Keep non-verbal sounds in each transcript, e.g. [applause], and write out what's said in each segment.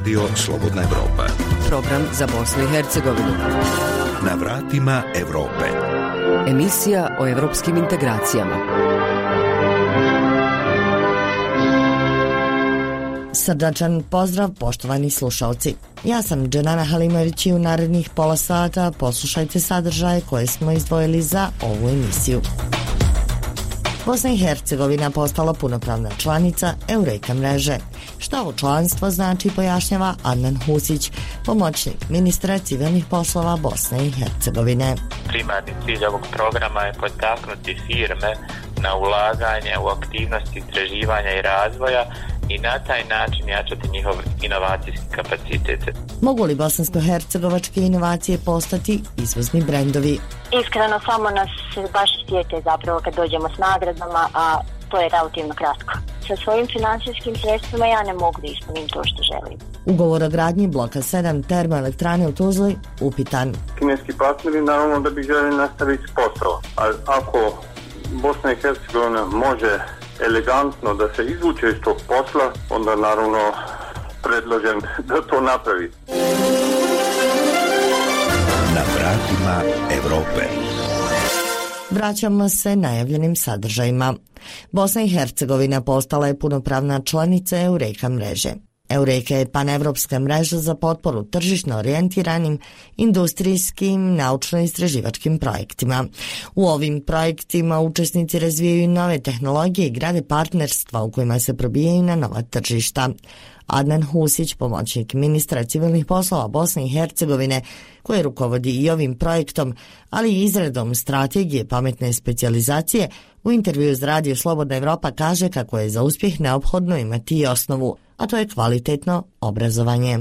Radio Slobodna Evropa. Program za Bosnu i Hercegovinu. Na vratima Evrope. Emisija o evropskim integracijama. Srdačan pozdrav, poštovani slušalci. Ja sam Dženana Halimović i u narednih pola sata poslušajte sadržaje koje smo izdvojili za ovu emisiju. Bosna i Hercegovina postala punopravna članica Eureka mreže. Šta ovo članstvo znači pojašnjava Adnan Husić, pomoćnik ministra civilnih poslova Bosne i Hercegovine. Primarni cilj ovog programa je potaknuti firme na ulaganje u aktivnosti istraživanja i razvoja i na taj način jačati njihov inovacijski kapacitet. Mogu li bosansko-hercegovačke inovacije postati izvozni brendovi? Iskreno samo nas baš sjete zapravo kad dođemo s nagradama, a to je relativno kratko. Sa svojim finansijskim sredstvima ja ne mogu da ispunim to što želim. Ugovor o gradnji bloka 7 termoelektrane u Tuzli upitan. Kineski partneri naravno da bi želi nastaviti posao, ali ako Bosna i Hercegovina može elegantno da se izvuče iz tog posla, onda naravno predložem da to napravi. Na vratima Evrope. Vraćamo se najavljenim sadržajima. Bosna i Hercegovina postala je punopravna članica Eureka mreže. Eureka je panevropska mreža za potporu tržišno orijentiranim industrijskim naučno-istraživačkim projektima. U ovim projektima učesnici razvijaju nove tehnologije i grade partnerstva u kojima se probijaju na nova tržišta. Adnan Husić, pomoćnik ministra civilnih poslova Bosne i Hercegovine, koji rukovodi i ovim projektom, ali i izredom strategije pametne specijalizacije, u intervju s Radio Slobodna Evropa kaže kako je za uspjeh neophodno imati i osnovu, a to je kvalitetno obrazovanje.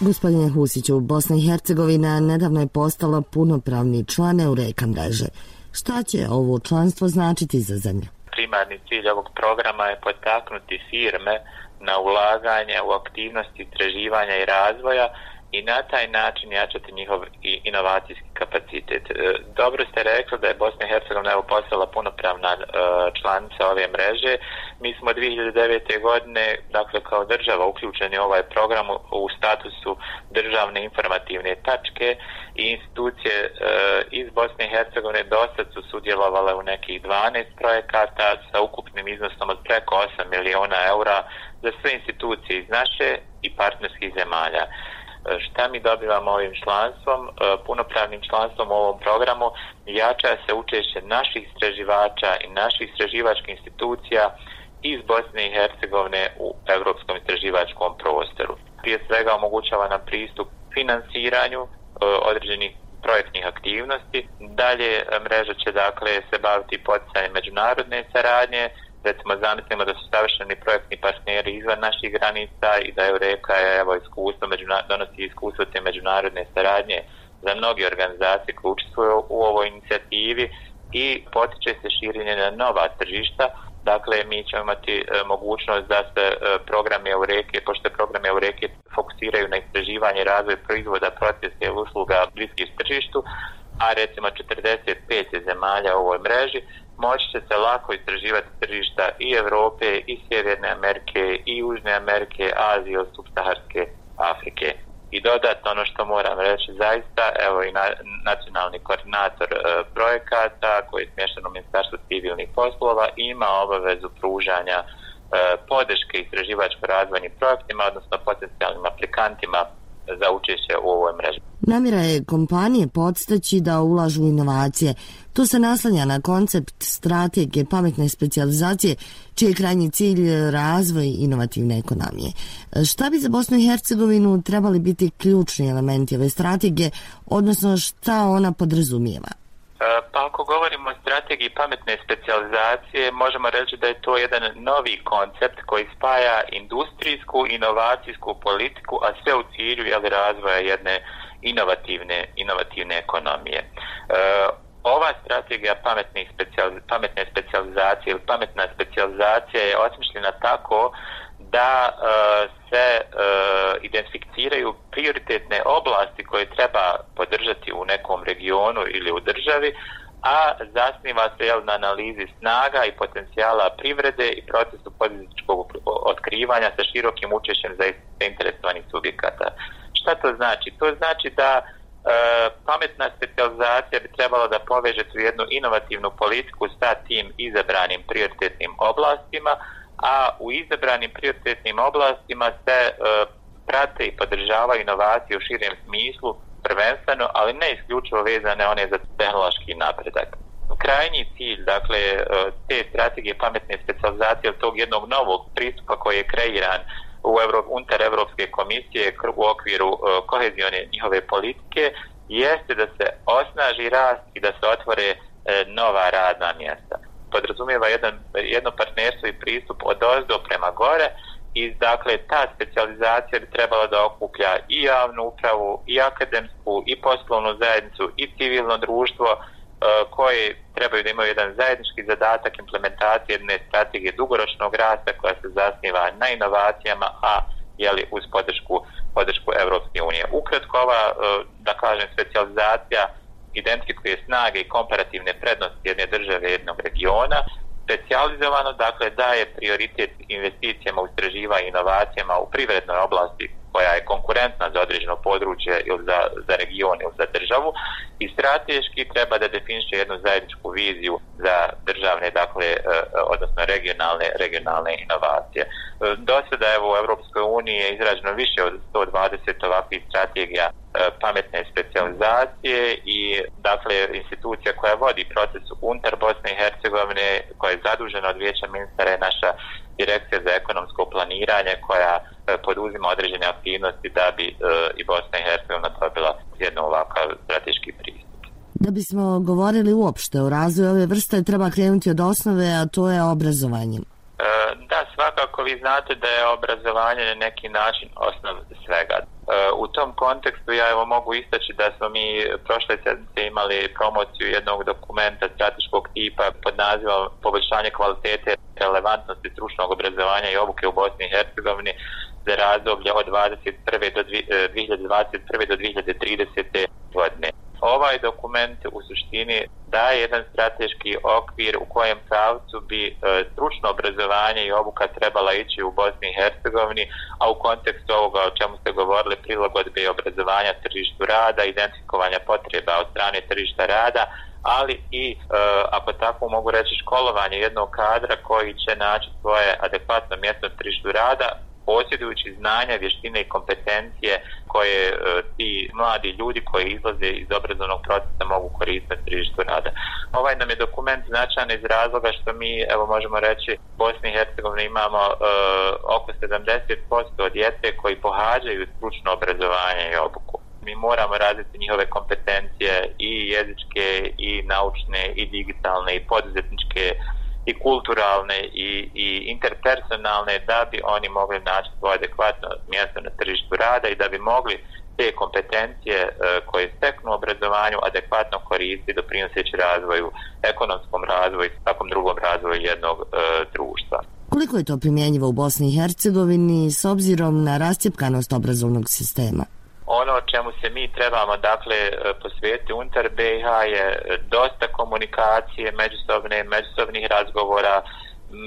Gospodine Husiću, Bosna i Hercegovina nedavno je postala punopravni član Eureka mreže. Šta će ovo članstvo značiti za zemlju? Primarni cilj ovog programa je potaknuti firme na ulaganje u aktivnosti istraživanja i razvoja i na taj način jačati njihov inovacijski kapacitet. E, dobro ste rekli da je Bosna i Hercegovina evo postala punopravna e, članica ove mreže. Mi smo 2009. godine, dakle kao država uključeni u ovaj program u statusu državne informativne tačke i institucije e, iz Bosne i Hercegovine dosad su sudjelovale u nekih 12 projekata sa ukupnim iznosom od preko 8 miliona eura za sve institucije iz naše i partnerskih zemalja E, šta mi dobivamo ovim članstvom, e, punopravnim članstvom u ovom programu, jača se učešće naših istraživača i naših istraživačkih institucija iz Bosne i Hercegovine u evropskom istraživačkom prostoru. Prije svega omogućava nam pristup finansiranju e, određenih projektnih aktivnosti. Dalje mreža će dakle se baviti poticanjem međunarodne saradnje, recimo zamislimo da su savršeni projektni partneri izvan naših granica i da je reka je evo iskustvo međuna, donosi iskustvo te međunarodne saradnje za mnoge organizacije koje učestvuju u ovoj inicijativi i potiče se širenje na nova tržišta. Dakle, mi ćemo imati e, mogućnost da se e, programe Eureke, pošto programe Eureke fokusiraju na istraživanje razvoj proizvoda, procesa i usluga bliskih tržištu, a recimo 45 zemalja u ovoj mreži, moći će se lako istraživati tržišta i Evrope, i Sjeverne Amerike, i Južne Amerike, Azije, od subsaharske Afrike. I dodatno ono što moram reći zaista, evo i na, nacionalni koordinator e, projekata koji je smješan u Ministarstvu civilnih poslova ima obavezu pružanja e, podrške istraživačko-razvojnim projektima, odnosno potencijalnim aplikantima za učešće u ovoj mreži. Namira je kompanije podstaći da ulažu inovacije. To se naslanja na koncept strategije pametne specializacije, čiji je krajnji cilj razvoj inovativne ekonomije. Šta bi za Bosnu i Hercegovinu trebali biti ključni elementi ove strategije, odnosno šta ona podrazumijeva? E, pa ako govorimo o strategiji pametne specializacije, možemo reći da je to jedan novi koncept koji spaja industrijsku, inovacijsku politiku, a sve u cilju jel, razvoja jedne inovativne, inovativne ekonomije. E, ova strategija pametnih specijal, pametne specializacije ili pametna specializacija je osmišljena tako da e, se e, identificiraju prioritetne oblasti koje treba podržati u nekom regionu ili u državi, a zasniva se jel, na analizi snaga i potencijala privrede i procesu političkog otkrivanja sa širokim učešćem zainteresovanih subjekata. Šta to znači? To znači da E, pametna specializacija bi trebala da poveže tu jednu inovativnu politiku sa tim izabranim prioritetnim oblastima, a u izabranim prioritetnim oblastima se e, prate i podržavaju inovacije u širem smislu, prvenstveno, ali ne isključivo vezane one za tehnološki napredak. Krajnji cilj, dakle, e, te strategije pametne specializacije od tog jednog novog pristupa koji je kreiran u Evro, unutar Evropske komisije u okviru uh, njihove politike jeste da se osnaži rast i da se otvore uh, nova radna mjesta. Podrazumijeva jedan, jedno partnerstvo i pristup od ozdo prema gore i dakle ta specializacija bi trebala da okuplja i javnu upravu i akademsku i poslovnu zajednicu i civilno društvo E, koje trebaju da imaju jedan zajednički zadatak implementacije jedne strategije dugoročnog rasta koja se zasniva na inovacijama, a jeli, uz podršku, podršku Evropske unije. Ukratko ova, e, da kažem, specializacija identifikuje snage i komparativne prednosti jedne države jednog regiona, specializovano, dakle, daje prioritet investicijama u i inovacijama u privrednoj oblasti koja je konkurentna za određeno područje ili za, za region ili za državu i strateški treba da definiše jednu zajedničku viziju za državne, dakle, e, odnosno regionalne, regionalne inovacije. E, do sada evo, u Evropskoj uniji je izraženo više od 120 ovakvih strategija e, pametne specializacije i dakle institucija koja vodi proces unutar Bosne i Hercegovine koja je zadužena od vijeća ministara je naša direkcija za ekonomsko planiranje koja e, poduzima određene aktivnosti da bi e, i Bosna i Hercegovina dobila jedno ovakav strateški pristup. Da bismo govorili uopšte o razvoju ove vrste, treba krenuti od osnove, a to je obrazovanje. E, da, svakako vi znate da je obrazovanje na neki način osnov svega. Eh, u tom kontekstu ja evo mogu istaći da smo mi prošle sedmice imali promociju jednog dokumenta strateškog tipa pod nazivom poboljšanje kvalitete relevantnosti stručnog obrazovanja i obuke u Bosni i Hercegovini za razdoblje od 21. do 2021. Eh, do 2030. godine. Ovaj dokument u suštini daje jedan strateški okvir u kojem pravcu bi e, stručno obrazovanje i obuka trebala ići u Bosni i Hercegovini, a u kontekstu ovoga o čemu ste govorili prilagodbe i obrazovanja tržištu rada, identifikovanja potreba od strane tržišta rada, ali i, e, ako tako mogu reći, školovanje jednog kadra koji će naći svoje adekvatno mjesto na tržištu rada, posjedujući znanja, vještine i kompetencije koje e, ti mladi ljudi koji izlaze iz obrazovnog procesa mogu koristiti na tržištu rada. Ovaj nam je dokument značajan iz razloga što mi, evo možemo reći, u Bosni i Hercegovini imamo e, oko 70% djece koji pohađaju stručno obrazovanje i obuku. Mi moramo razviti njihove kompetencije i jezičke, i naučne, i digitalne, i poduzetničke, i kulturalne i, i interpersonalne da bi oni mogli naći svoje adekvatno mjesto na tržištu rada i da bi mogli te kompetencije e, koje steknu u obrazovanju adekvatno koristiti doprinoseći razvoju, ekonomskom razvoju i svakom drugom razvoju jednog e, društva. Koliko je to primjenjivo u Bosni i Hercegovini s obzirom na rastjepkanost obrazovnog sistema? Ono čemu se mi trebamo dakle e, posvetiti unutar BiH je e, dosta komunikacije međusobne, međusobnih razgovora,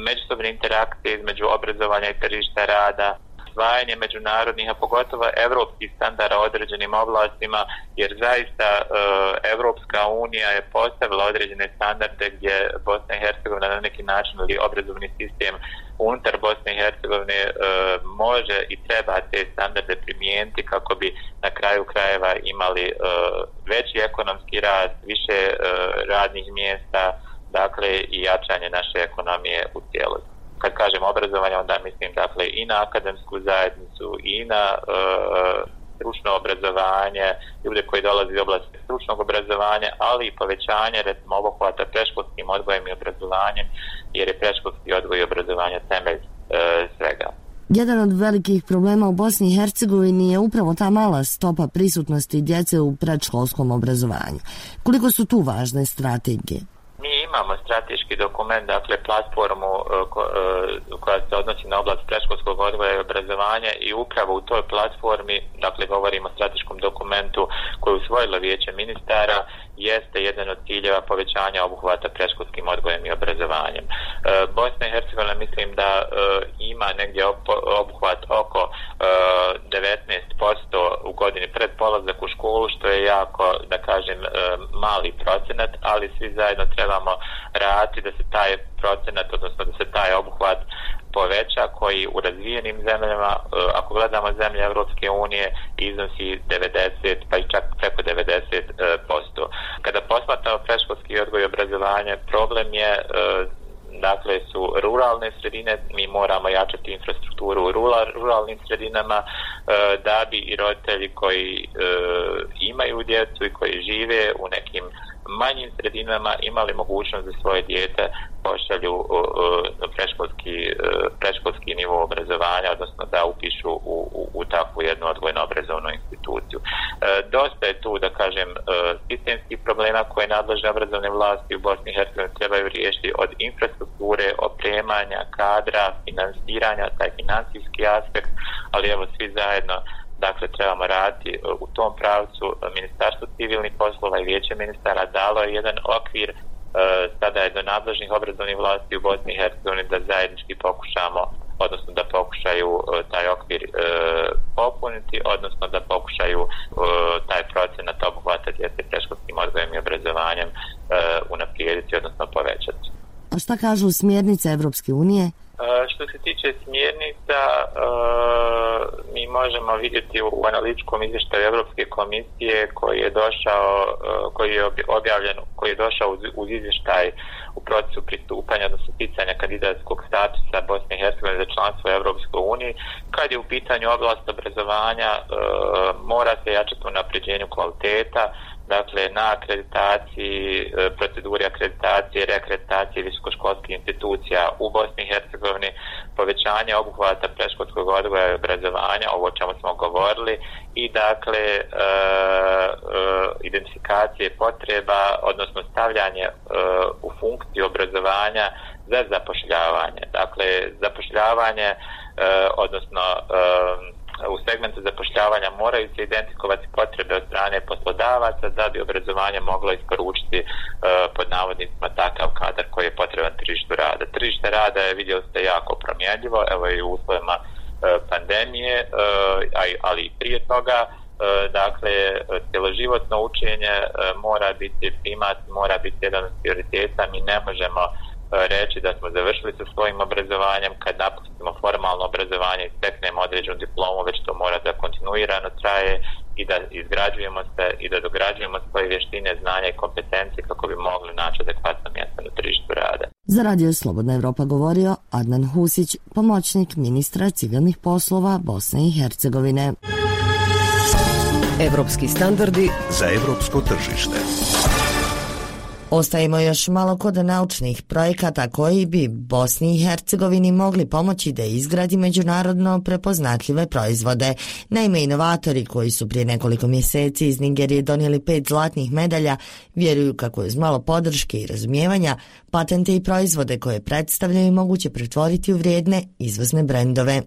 međusobne interakcije između obrazovanja i tržišta rada, usvajanje međunarodnih, a pogotovo evropskih standarda određenim oblastima, jer zaista e, Evropska unija je postavila određene standarde gdje Bosna i Hercegovina na neki način ili obrazovni sistem unutar Bosne i Hercegovine e, može i treba te standarde primijeniti kako bi na kraju krajeva imali e, veći ekonomski rast, više e, radnih mjesta, dakle i jačanje naše ekonomije u cijelosti. Kad kažem obrazovanje, onda mislim dakle i na akademsku zajednicu i na e, stručno obrazovanje, ljude koji dolaze iz oblasti stručnog obrazovanja, ali i povećanje recimo obuhvata preškolskim odgojem i obrazovanjem, jer je preškolski odgoj i obrazovanje temelj e, svega. Jedan od velikih problema u Bosni i Hercegovini je upravo ta mala stopa prisutnosti djece u predškolskom obrazovanju. Koliko su tu važne strategije? Imamo strateški dokument, dakle platformu e, e, koja se odnosi na oblast preškolskog odgoja i obrazovanja i upravo u toj platformi, dakle govorimo o strateškom dokumentu koju usvojilo vijeće ministara, jeste jedan od ciljeva povećanja obuhvata preškolskim odgojem i obrazovanjem. E, Bosna i Hercegovina mislim da e, ima negdje obuhvat oko e, 19% u godini pred polazak u školu, što je jako, da kažem, e, mali procenat, ali svi zajedno trebamo raditi da se taj procenat, odnosno da se taj obuhvat plaća koji u razvijenim zemljama, e, ako gledamo zemlje Evropske unije, iznosi 90 pa i čak preko 90%. E, Kada posmatramo preškolski odgoj i obrazovanje, problem je e, dakle su ruralne sredine, mi moramo jačati infrastrukturu u ruralnim sredinama da bi i roditelji koji imaju djecu i koji žive u nekim manjim sredinama imali mogućnost da svoje dijete pošalju na preškolski, e, preškolski nivo obrazovanja, odnosno da upišu u, u, u takvu jednu odvojno obrazovnu instituciju. E, dosta je tu, da kažem, e, sistemskih problema koje nadležne obrazovne vlasti u Bosni i Hercegovini trebaju riješiti od infrastrukture, opremanja, kadra, finansiranja, taj financijski aspekt, ali evo svi zajedno Dakle, trebamo raditi e, u tom pravcu. E, Ministarstvo civilnih poslova i vijeće ministara dalo je jedan okvir, e, sada je do nadležnih obrazovnih vlasti u Bosni i Hercegovini da zajednički pokušamo, odnosno da pokušaju taj okvir popuniti, odnosno da pokušaju taj procenat obuhvata djece preškolskim odgojem i obrazovanjem unaprijediti, odnosno povećati. A šta kažu smjernice Evropske unije? E, što se tiče smjernica, e, mi možemo vidjeti u analitičkom izvještaju Europske komisije koji je došao, e, koji je objavljen, koji je došao uz izvještaj u procesu pristupanja, odnosno pitanja kandidatskog statusa Bosne i Hercegovine za članstvo Europskoj uniji. Kad je u pitanju oblast obrazovanja, mora se jačati u napređenju kvaliteta, dakle na akreditaciji, e, proceduri akreditacije, reakreditacije visokoškolskih institucija u Bosni i Hercegovini, povećanje obuhvata preškolskog odgoja i obrazovanja, ovo o čemu smo govorili, i dakle e, e, identifikacije potreba, odnosno stavljanje e, u funkciju obrazovanja za zapošljavanje. Dakle, zapošljavanje, e, odnosno e, u segmentu zapošljavanja moraju se identifikovati potrebe od strane poslodavaca da bi obrazovanje moglo isporučiti e, pod navodnicima takav kadar koji je potreban tržištu rada. Tržište rada je vidio ste jako promjenljivo, evo i u uslovima e, pandemije, e, ali i prije toga, dakle, cjeloživotno učenje mora biti primat, mora biti jedan od prioriteta, mi ne možemo reći da smo završili sa svojim obrazovanjem, kad napustimo formalno obrazovanje i steknemo određenu diplomu, već to mora da kontinuirano traje i da izgrađujemo se i da dograđujemo svoje vještine, znanja i kompetencije kako bi mogli naći adekvatno mjesto na tržištu rada. Za Radio Slobodna Evropa govorio Adnan Husić, pomoćnik ministra civilnih poslova Bosne i Hercegovine. Evropski standardi za evropsko tržište. Ostajemo još malo kod naučnih projekata koji bi Bosni i Hercegovini mogli pomoći da izgradi međunarodno prepoznatljive proizvode. Naime, inovatori koji su prije nekoliko mjeseci iz Nigerije donijeli pet zlatnih medalja vjeruju kako je uz malo podrške i razumijevanja patente i proizvode koje predstavljaju moguće pretvoriti u vrijedne izvozne brendove.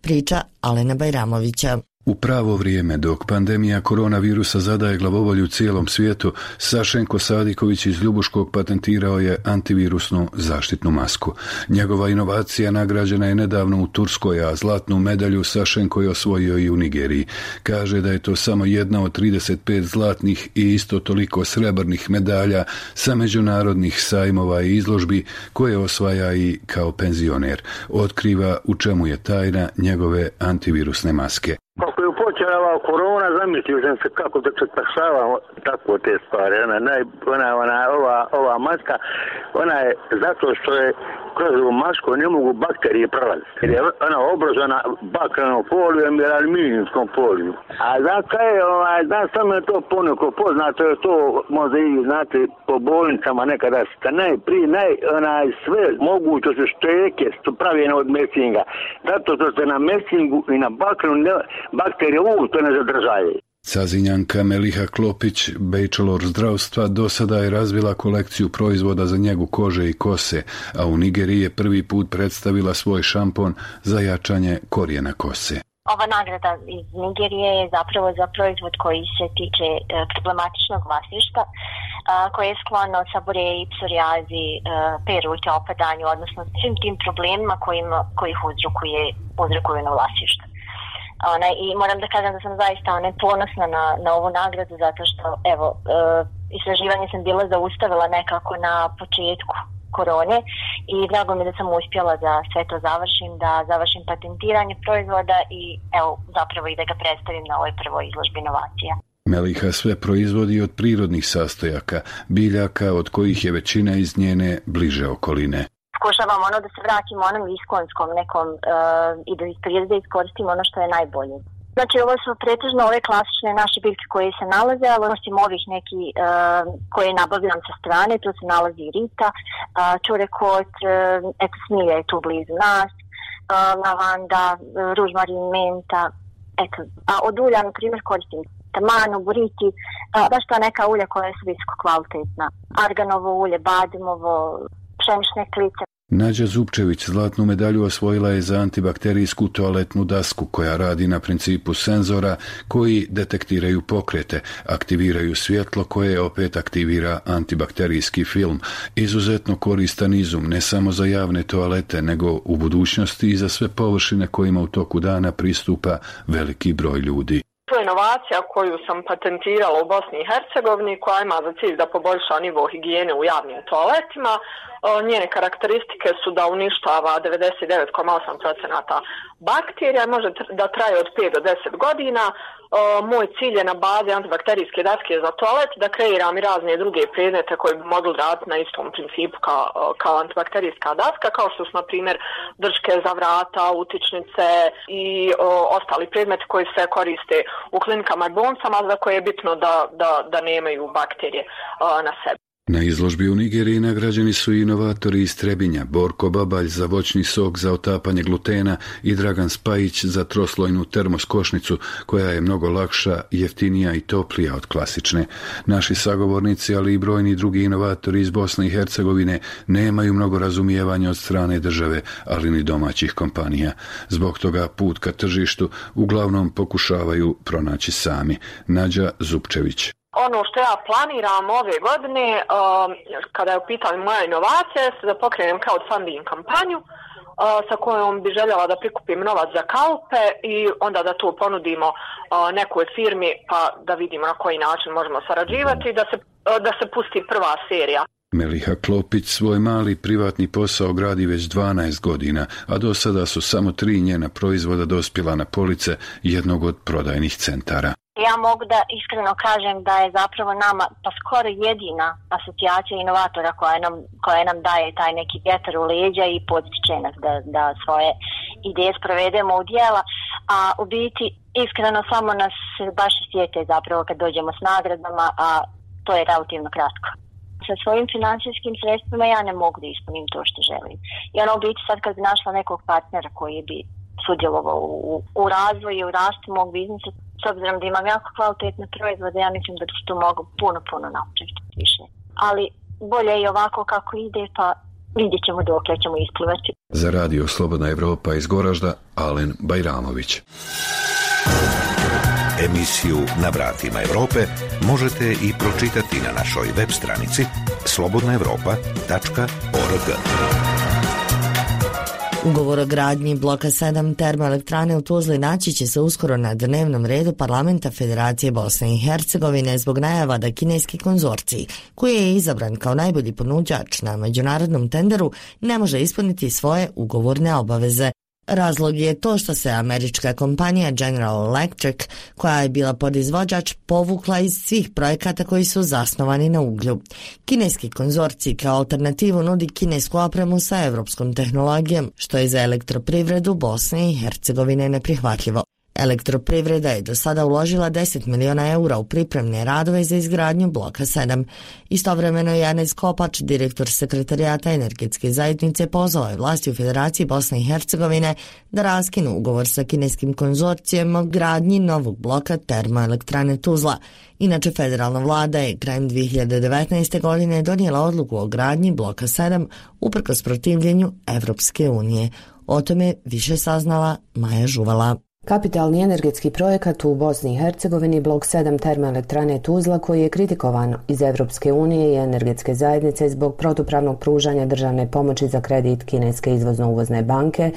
Priča Alena Bajramovića. U pravo vrijeme, dok pandemija koronavirusa zadaje glavovolju cijelom svijetu, Sašenko Sadiković iz Ljubuškog patentirao je antivirusnu zaštitnu masku. Njegova inovacija nagrađena je nedavno u Turskoj, a zlatnu medalju Sašenko je osvojio i u Nigeriji. Kaže da je to samo jedna od 35 zlatnih i isto toliko srebrnih medalja sa međunarodnih sajmova i izložbi koje osvaja i kao penzioner. Otkriva u čemu je tajna njegove antivirusne maske. Kako ova korona, zamislio sam se kako da se pašava tako te stvari. Ona, naj, ona, ona, ova, ova maska, ona je zato što je kroz ovu masku ne mogu bakterije prolaziti. Jer je ona obrazana bakrenom folijom ili aluminijskom folijom. A da kaj je, ovaj, da sam je to poneko poznato, je to možda i, znate, po bolnicama nekada ste najprije, naj, onaj, sve moguće su šteke, su pravljene od mesinga. Zato što se na mesingu i na bakrenu ne, bakterije uopšte ne zadržaju. Cazinjanka Meliha Klopić, bejčelor zdravstva, do sada je razvila kolekciju proizvoda za njegu kože i kose, a u Nigeriji je prvi put predstavila svoj šampon za jačanje korijena kose. Ova nagrada iz Nigerije je zapravo za proizvod koji se tiče e, problematičnog vlasništa, koje je sklono saboreji, psorijazi, e, perute, opadanju, odnosno svim tim problemima kojima, koji ih uzrokuje, uzrokuju na vlasništa. Ona, I moram da kažem da sam zaista ona, ponosna na, na ovu nagradu zato što evo, e, istraživanje sam bila zaustavila nekako na početku korone i drago mi da sam uspjela da sve to završim, da završim patentiranje proizvoda i evo zapravo i da ga predstavim na ovoj prvoj izložbi inovacija. Meliha sve proizvodi od prirodnih sastojaka, biljaka od kojih je većina iz njene bliže okoline. Pokušavam ono da se vratim onom iskonskom nekom uh, i da iz prirode iskoristimo ono što je najbolje. Znači ovo su pretežno ove klasične naše biljke koje se nalaze, ali osim ovih neki uh, koje nabavljam sa strane, tu se nalazi i rita, e, uh, čurekot, uh, eto smilja je tu blizu nas, uh, lavanda, uh, ružmarin, menta, eto, a od ulja, na primjer, koristim tamanu, buriti, baš ta neka ulja koja su visoko kvalitetna. Arganovo ulje, badimovo, pšenične klice, Nađa Zupčević zlatnu medalju osvojila je za antibakterijsku toaletnu dasku koja radi na principu senzora koji detektiraju pokrete, aktiviraju svjetlo koje opet aktivira antibakterijski film. Izuzetno koristan izum ne samo za javne toalete nego u budućnosti i za sve površine kojima u toku dana pristupa veliki broj ljudi. To je inovacija koju sam patentirala u Bosni i Hercegovini koja ima za cilj da poboljša nivo higijene u javnim toaletima njene karakteristike su da uništava 99,8% bakterija, može da traje od 5 do 10 godina. Moj cilj je na bazi antibakterijske daske za toalet da kreiram i razne druge predmete koje bi mogli raditi na istom principu kao, kao antibakterijska daska, kao što su, na primjer, drške za vrata, utičnice i o, ostali predmeti koji se koriste u klinikama i bolnicama za koje je bitno da, da, da nemaju bakterije o, na sebi. Na izložbi u Nigeriji nagrađeni su inovatori iz Trebinja, Borko Babalj za voćni sok za otapanje glutena i Dragan Spajić za troslojnu termoskošnicu koja je mnogo lakša, jeftinija i toplija od klasične. Naši sagovornici, ali i brojni drugi inovatori iz Bosne i Hercegovine nemaju mnogo razumijevanja od strane države, ali ni domaćih kompanija. Zbog toga put ka tržištu uglavnom pokušavaju pronaći sami. Nađa Zupčević ono što ja planiram ove godine, uh, kada je u pitanju moja inovacija, jeste da pokrenem crowdfunding kampanju uh, sa kojom bi željela da prikupim novac za kalpe i onda da to ponudimo uh, nekoj firmi pa da vidimo na koji način možemo sarađivati da se, uh, da se pusti prva serija. Meliha Klopić svoj mali privatni posao gradi već 12 godina, a do sada su samo tri njena proizvoda dospjela na police jednog od prodajnih centara. Ja mogu da iskreno kažem da je zapravo nama pa skoro jedina asocijacija inovatora koja nam, koja nam daje taj neki vjetar u leđa i podstiče nas da, da svoje ideje sprovedemo u dijela, a u biti iskreno samo nas baš sjete zapravo kad dođemo s nagradama, a to je relativno kratko. Sa svojim financijskim sredstvima ja ne mogu da ispunim to što želim. I ono u biti sad kad bi našla nekog partnera koji bi sudjelovao u, u razvoju i u rastu mog biznisa, s obzirom da imam jako kvalitetne proizvode, ja mislim da se tu mogu puno, puno napraviti više. Ali bolje je ovako kako ide, pa vidjet ćemo dok ćemo isplivati. Za radio Slobodna Evropa iz Goražda, Alen Bajramović. Emisiju Na vratima Evrope možete i pročitati na našoj web stranici slobodnaevropa.org. Ugovor o gradnji bloka 7 termoelektrane u Tuzli naći će se uskoro na dnevnom redu parlamenta Federacije Bosne i Hercegovine zbog najava da kineski konzorcij, koji je izabran kao najbolji ponuđač na međunarodnom tenderu, ne može ispuniti svoje ugovorne obaveze. Razlog je to što se američka kompanija General Electric, koja je bila podizvođač, povukla iz svih projekata koji su zasnovani na uglju. Kineski konzorci kao alternativu nudi kinesku opremu sa evropskom tehnologijom, što je za elektroprivredu Bosne i Hercegovine neprihvatljivo. Elektroprivreda je do sada uložila 10 miliona eura u pripremne radove za izgradnju bloka 7. Istovremeno je Janez Kopač, direktor sekretarijata energetske zajednice, pozvao je vlasti u Federaciji Bosne i Hercegovine da raskinu ugovor sa kineskim konzorcijem o gradnji novog bloka termoelektrane Tuzla. Inače, federalna vlada je krajem 2019. godine donijela odluku o gradnji bloka 7 uprkos protivljenju Evropske unije. O tome više saznala Maja Žuvala. Kapitalni energetski projekat u Bosni i Hercegovini blok 7 termoelektrane Tuzla koji je kritikovan iz Evropske unije i energetske zajednice zbog protupravnog pružanja državne pomoći za kredit Kineske izvozno-uvozne banke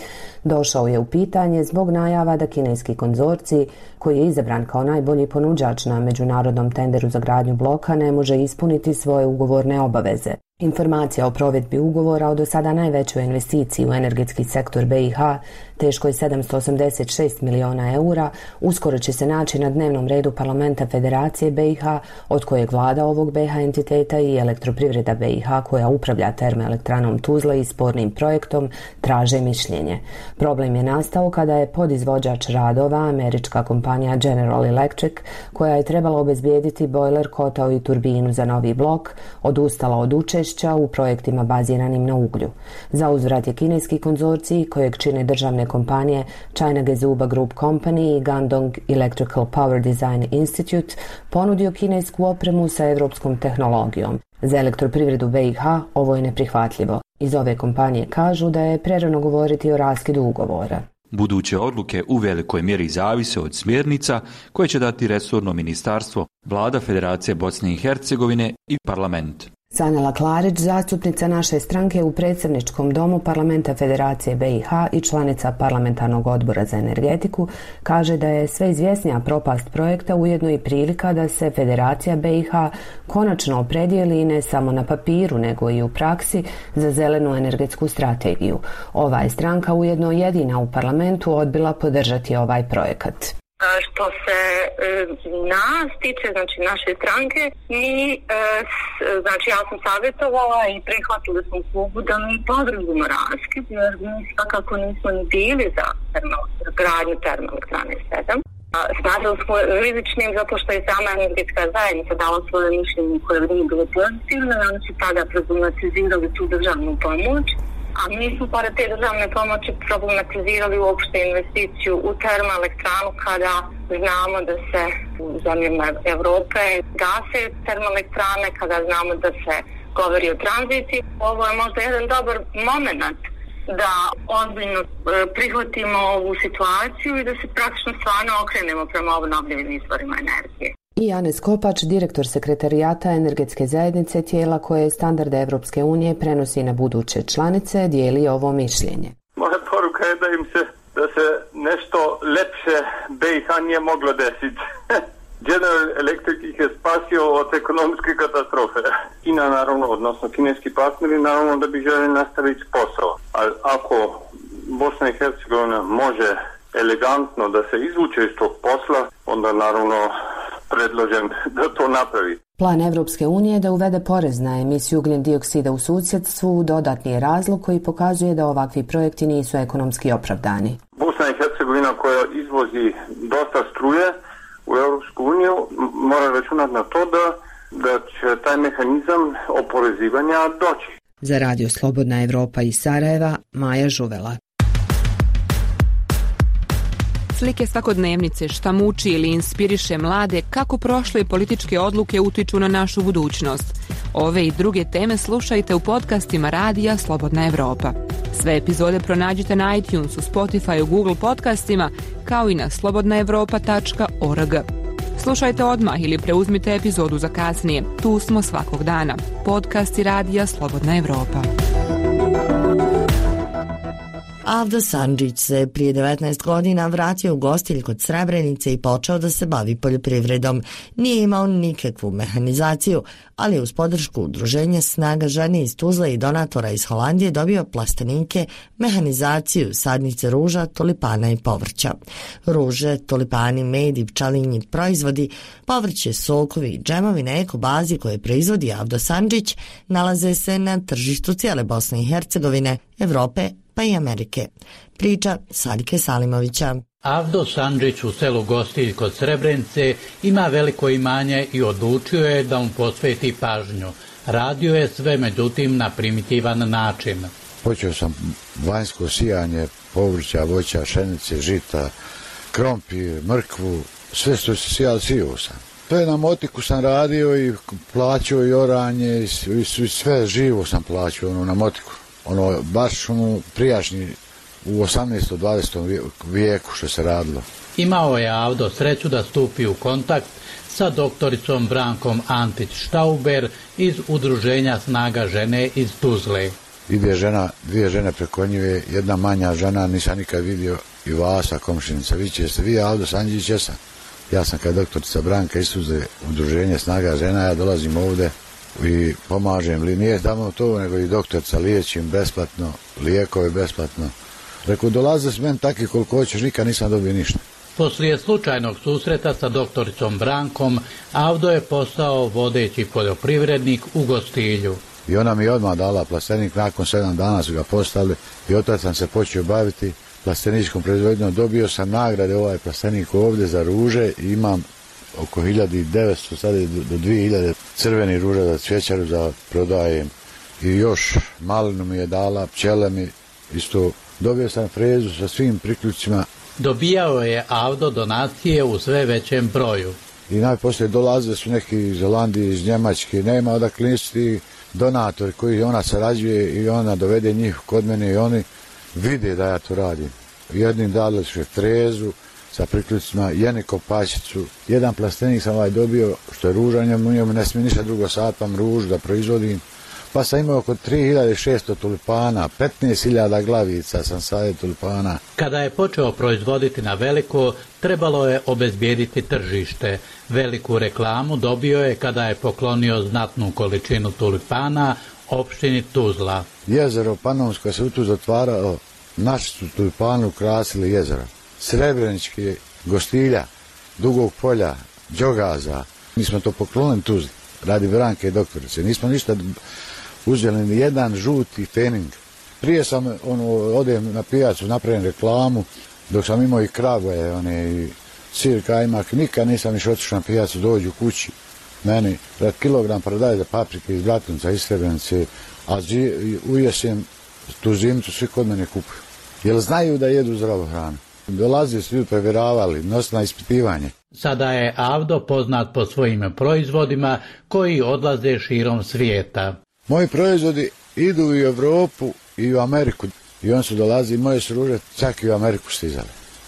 došao je u pitanje zbog najava da kineski konzorci koji je izabran kao najbolji ponuđač na međunarodnom tenderu za gradnju bloka ne može ispuniti svoje ugovorne obaveze. Informacija o provedbi ugovora o do sada najvećoj investiciji u energetski sektor BiH teškoj 786 miliona eura, uskoro će se naći na dnevnom redu parlamenta Federacije BiH, od kojeg vlada ovog BiH entiteta i elektroprivreda BiH koja upravlja termoelektranom Tuzla i spornim projektom, traže mišljenje. Problem je nastao kada je podizvođač radova američka kompanija General Electric, koja je trebala obezbijediti bojler, kotao i turbinu za novi blok, odustala od učešća u projektima baziranim na uglju. Za uzvrat je kineski konzorciji kojeg čine državne kompanije China Gezuba Group Company i Gandong Electrical Power Design Institute ponudio kinesku opremu sa evropskom tehnologijom. Za elektroprivredu BiH ovo je neprihvatljivo. Iz ove kompanije kažu da je prerano govoriti o raskidu ugovora. Buduće odluke u velikoj mjeri zavise od smjernica koje će dati resorno ministarstvo, vlada Federacije Bosne i Hercegovine i parlament. Sanela Klarić, zastupnica naše stranke u predsjedničkom domu Parlamenta Federacije BiH i članica Parlamentarnog odbora za energetiku, kaže da je sve izvjesnija propast projekta ujedno i prilika da se Federacija BiH konačno opredijeli ne samo na papiru nego i u praksi za zelenu energetsku strategiju. Ova je stranka ujedno jedina u parlamentu odbila podržati ovaj projekat. Što se e, nas tiče, znači naše stranke, mi, e, znači ja sam savjetovala i prihvatili smo klubu da mi podržimo raskid, jer mi svakako nismo ni bili za gradnju termoelektrane 7. Smatrali smo rizičnim zato što je sama energetska zajednica dala svoje mišljenje koje nije bilo pozitivno, oni su tada problematizirali tu državnu pomoć a mi smo pored te državne pomoći problematizirali uopšte investiciju u termoelektranu kada znamo da se u zemljama Evrope gase termoelektrane, kada znamo da se govori o tranziciji. Ovo je možda jedan dobar moment da ozbiljno e, prihvatimo ovu situaciju i da se praktično stvarno okrenemo prema obnovljivim izvorima energije i Anes Kopač, direktor sekretarijata energetske zajednice tijela koje je standarde Evropske unije prenosi na buduće članice, dijeli ovo mišljenje. Moja poruka je da im se, da se nešto lepše BiH nije moglo desiti. [laughs] General Electric ih je spasio od ekonomske katastrofe. Kina, naravno, odnosno kineski partneri, naravno da bi želi nastaviti posao. Ali ako Bosna i Hercegovina može elegantno da se izvuče iz tog posla, onda naravno predložen da to napravi. Plan Evropske unije je da uvede porez na emisiju ugljen dioksida u susjedstvu dodatni je razlog koji pokazuje da ovakvi projekti nisu ekonomski opravdani. Bosna i Hercegovina koja izvozi dosta struje u Evropsku uniju mora računati na to da, da će taj mehanizam oporezivanja doći. Za radio Slobodna Evropa iz Sarajeva, Maja Žuvela slike svakodnevnice šta muči ili inspiriše mlade kako prošle političke odluke utiču na našu budućnost. Ove i druge teme slušajte u podcastima Radija Slobodna Evropa. Sve epizode pronađite na iTunesu, Spotify, Google podcastima kao i na slobodnaevropa.org. Slušajte odmah ili preuzmite epizodu za kasnije. Tu smo svakog dana. Podcasti Radija Slobodna Evropa. Avdo Sanđić se prije 19 godina vratio u gostilj kod Srebrenice i počeo da se bavi poljoprivredom. Nije imao nikakvu mehanizaciju, ali uz podršku udruženja Snaga žene iz Tuzla i donatora iz Holandije dobio plastenike, mehanizaciju, sadnice ruža, tulipana i povrća. Ruže, tulipani, med i pčalinji proizvodi, povrće, sokovi i džemovi na eko bazi koje proizvodi Avdo Sanđić nalaze se na tržištu cijele Bosne i Hercegovine, Evrope, pa i Amerike. Priča Sadike Salimovića. Avdo Sanđić u selu Gostilj kod Srebrenice ima veliko imanje i odlučio je da mu posveti pažnju. Radio je sve, međutim, na primitivan način. Počeo sam vanjsko sijanje povrća, voća, šenice, žita, krompir, mrkvu, sve što se sijali, sijao sam. Sve na motiku sam radio i plaćao i oranje i sve živo sam plaćao ono, na motiku ono, baš ono prijašnji u 18. 20. vijeku što se radilo. imao je Avdo sreću da stupi u kontakt sa doktoricom Brankom Antić-Štauber iz Udruženja snaga žene iz Tuzle. Ide žena, dvije žene preko njuje, jedna manja žena, nisam nikad vidio i Vasa, komšinica, vi će se, vi Avdo Sanđić, jesam. Ja sam kao doktorica Branka iz Tuzle, Udruženje snaga žena, ja dolazim ovde i pomažem, li nije tamo to, nego i doktorica liječim besplatno, lijekove besplatno. Rekao, dolaze s meni takvi koliko hoćeš, nikad nisam dobio ništa. Poslije slučajnog susreta sa doktoricom Brankom, Avdo je postao vodeći poljoprivrednik u Gostilju. I ona mi je odmah dala plastenik, nakon sedam dana su ga postali i od sam se počeo baviti plasteničkom proizvodnjom. Dobio sam nagrade ovaj plastenik ovdje za ruže i imam oko 1900, sada do 2000 crveni ruža za cvjećaru za prodajem. I još malinu mi je dala, pčele mi isto dobio sam frezu sa svim priključima dobijao je Avdo donacije u sve većem broju. I najposlije dolaze su neki iz Holandije, iz Njemačke, nema odakle nisu donatori koji ona sarađuje i ona dovede njih kod mene i oni vide da ja to radim. Jednim dali su frezu sa priključima, jedni kopačicu, jedan plastenik sam ovaj dobio, što je ružan, u njemu ne smije ništa drugo satam ružu da proizvodim pa sam imao oko 3600 tulipana, 15.000 glavica sam sadio tulipana. Kada je počeo proizvoditi na veliko, trebalo je obezbijediti tržište. Veliku reklamu dobio je kada je poklonio znatnu količinu tulipana opštini Tuzla. Jezero Panonsko se u tu zatvarao, naši su tulipani ukrasili jezero. Srebreničke, gostilja, dugog polja, Đogaza. Mi smo to poklonili Tuzli, radi Branke i doktorice. Nismo ništa uzeli ni jedan žuti fening. Prije sam ono, odem na pijacu, napravim reklamu, dok sam imao i krave, one, i sir kajmak, nikad nisam išao otišao na pijacu, dođu kući. Meni pred kilogram prodaje za paprike iz Blatunca, iz Srebrenice, a zi, ujesem tu zimcu, svi kod mene kupuju. Jer znaju da jedu zdravu hranu. Dolazi ljudi provjeravali, nosi na ispitivanje. Sada je Avdo poznat po svojim proizvodima koji odlaze širom svijeta. Moji proizvodi idu u Evropu i u Ameriku. I on su dolazi, moje su ruže čak i u Ameriku stizale.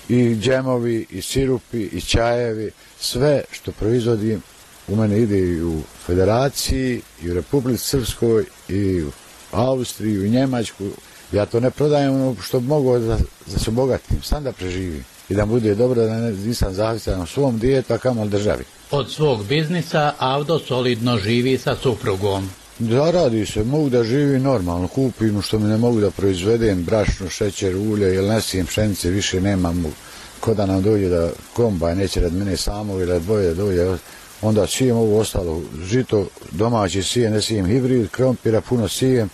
I džemovi, i sirupi, i čajevi, sve što proizvodim u mene ide i u Federaciji, i u Republici Srpskoj, i u Austriji, i u Njemačku. Ja to ne prodajem ono što mogu da, da se obogatim, sam da preživim i da bude dobro da ne, nisam zavisan u svom dijetu, a kamo državi. Od svog biznisa Avdo solidno živi sa suprugom. Zaradi se, mogu da živi normalno, kupim što mi ne mogu da proizvedem brašno, šećer, ulje, jer ne sijem pšenice, više nemam ko da nam dođe da kombaj neće rad mene samo ili dvoje da dođe, onda sijem ovo ostalo, žito domaći sijem, ne sijem hibrid, krompira, puno sijem,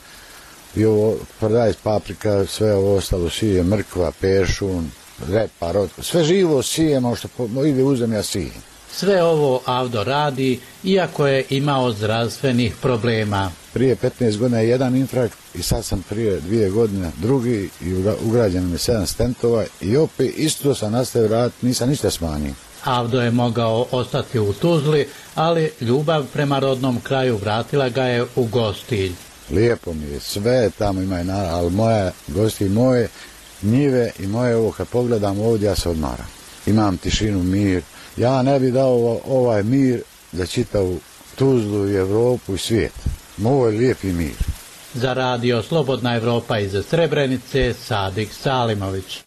i ovo prodaj paprika, sve ovo ostalo sijem, mrkva, pešun, repa, rotko, sve živo sijem, ono što ide u zemlja sijem. Sve ovo Avdo radi, iako je imao zdravstvenih problema. Prije 15 godina je jedan infarkt i sad sam prije dvije godine drugi i ugrađeno mi sedam stentova i opet isto sam nastavio raditi, nisam ništa smanjio. Avdo je mogao ostati u Tuzli, ali ljubav prema rodnom kraju vratila ga je u gostilj. Lijepo mi je, sve tamo ima i nara, ali moje gosti moje njive i moje ovo kad pogledam ovdje ja se odmaram. Imam tišinu, mir, ja ne bi dao ovaj mir za čitavu Tuzlu i Evropu i svijet. Ovo je lijepi mir. Za radio Slobodna Evropa iz Srebrenice, Sadik Salimović.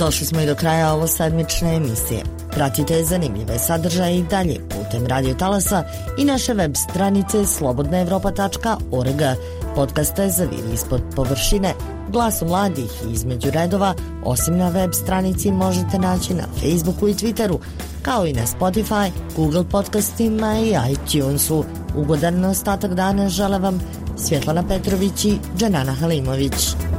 Došli smo i do kraja ovo sedmične emisije. Pratite zanimljive sadržaje i dalje putem Radio Talasa i naše web stranice slobodnaevropa.org. Podcaste za viri ispod površine, glasu mladih i između redova, osim na web stranici možete naći na Facebooku i Twitteru, kao i na Spotify, Google podcastima i iTunesu. Ugodan ostatak dana žele vam Svjetlana Petrović i Dženana Halimović.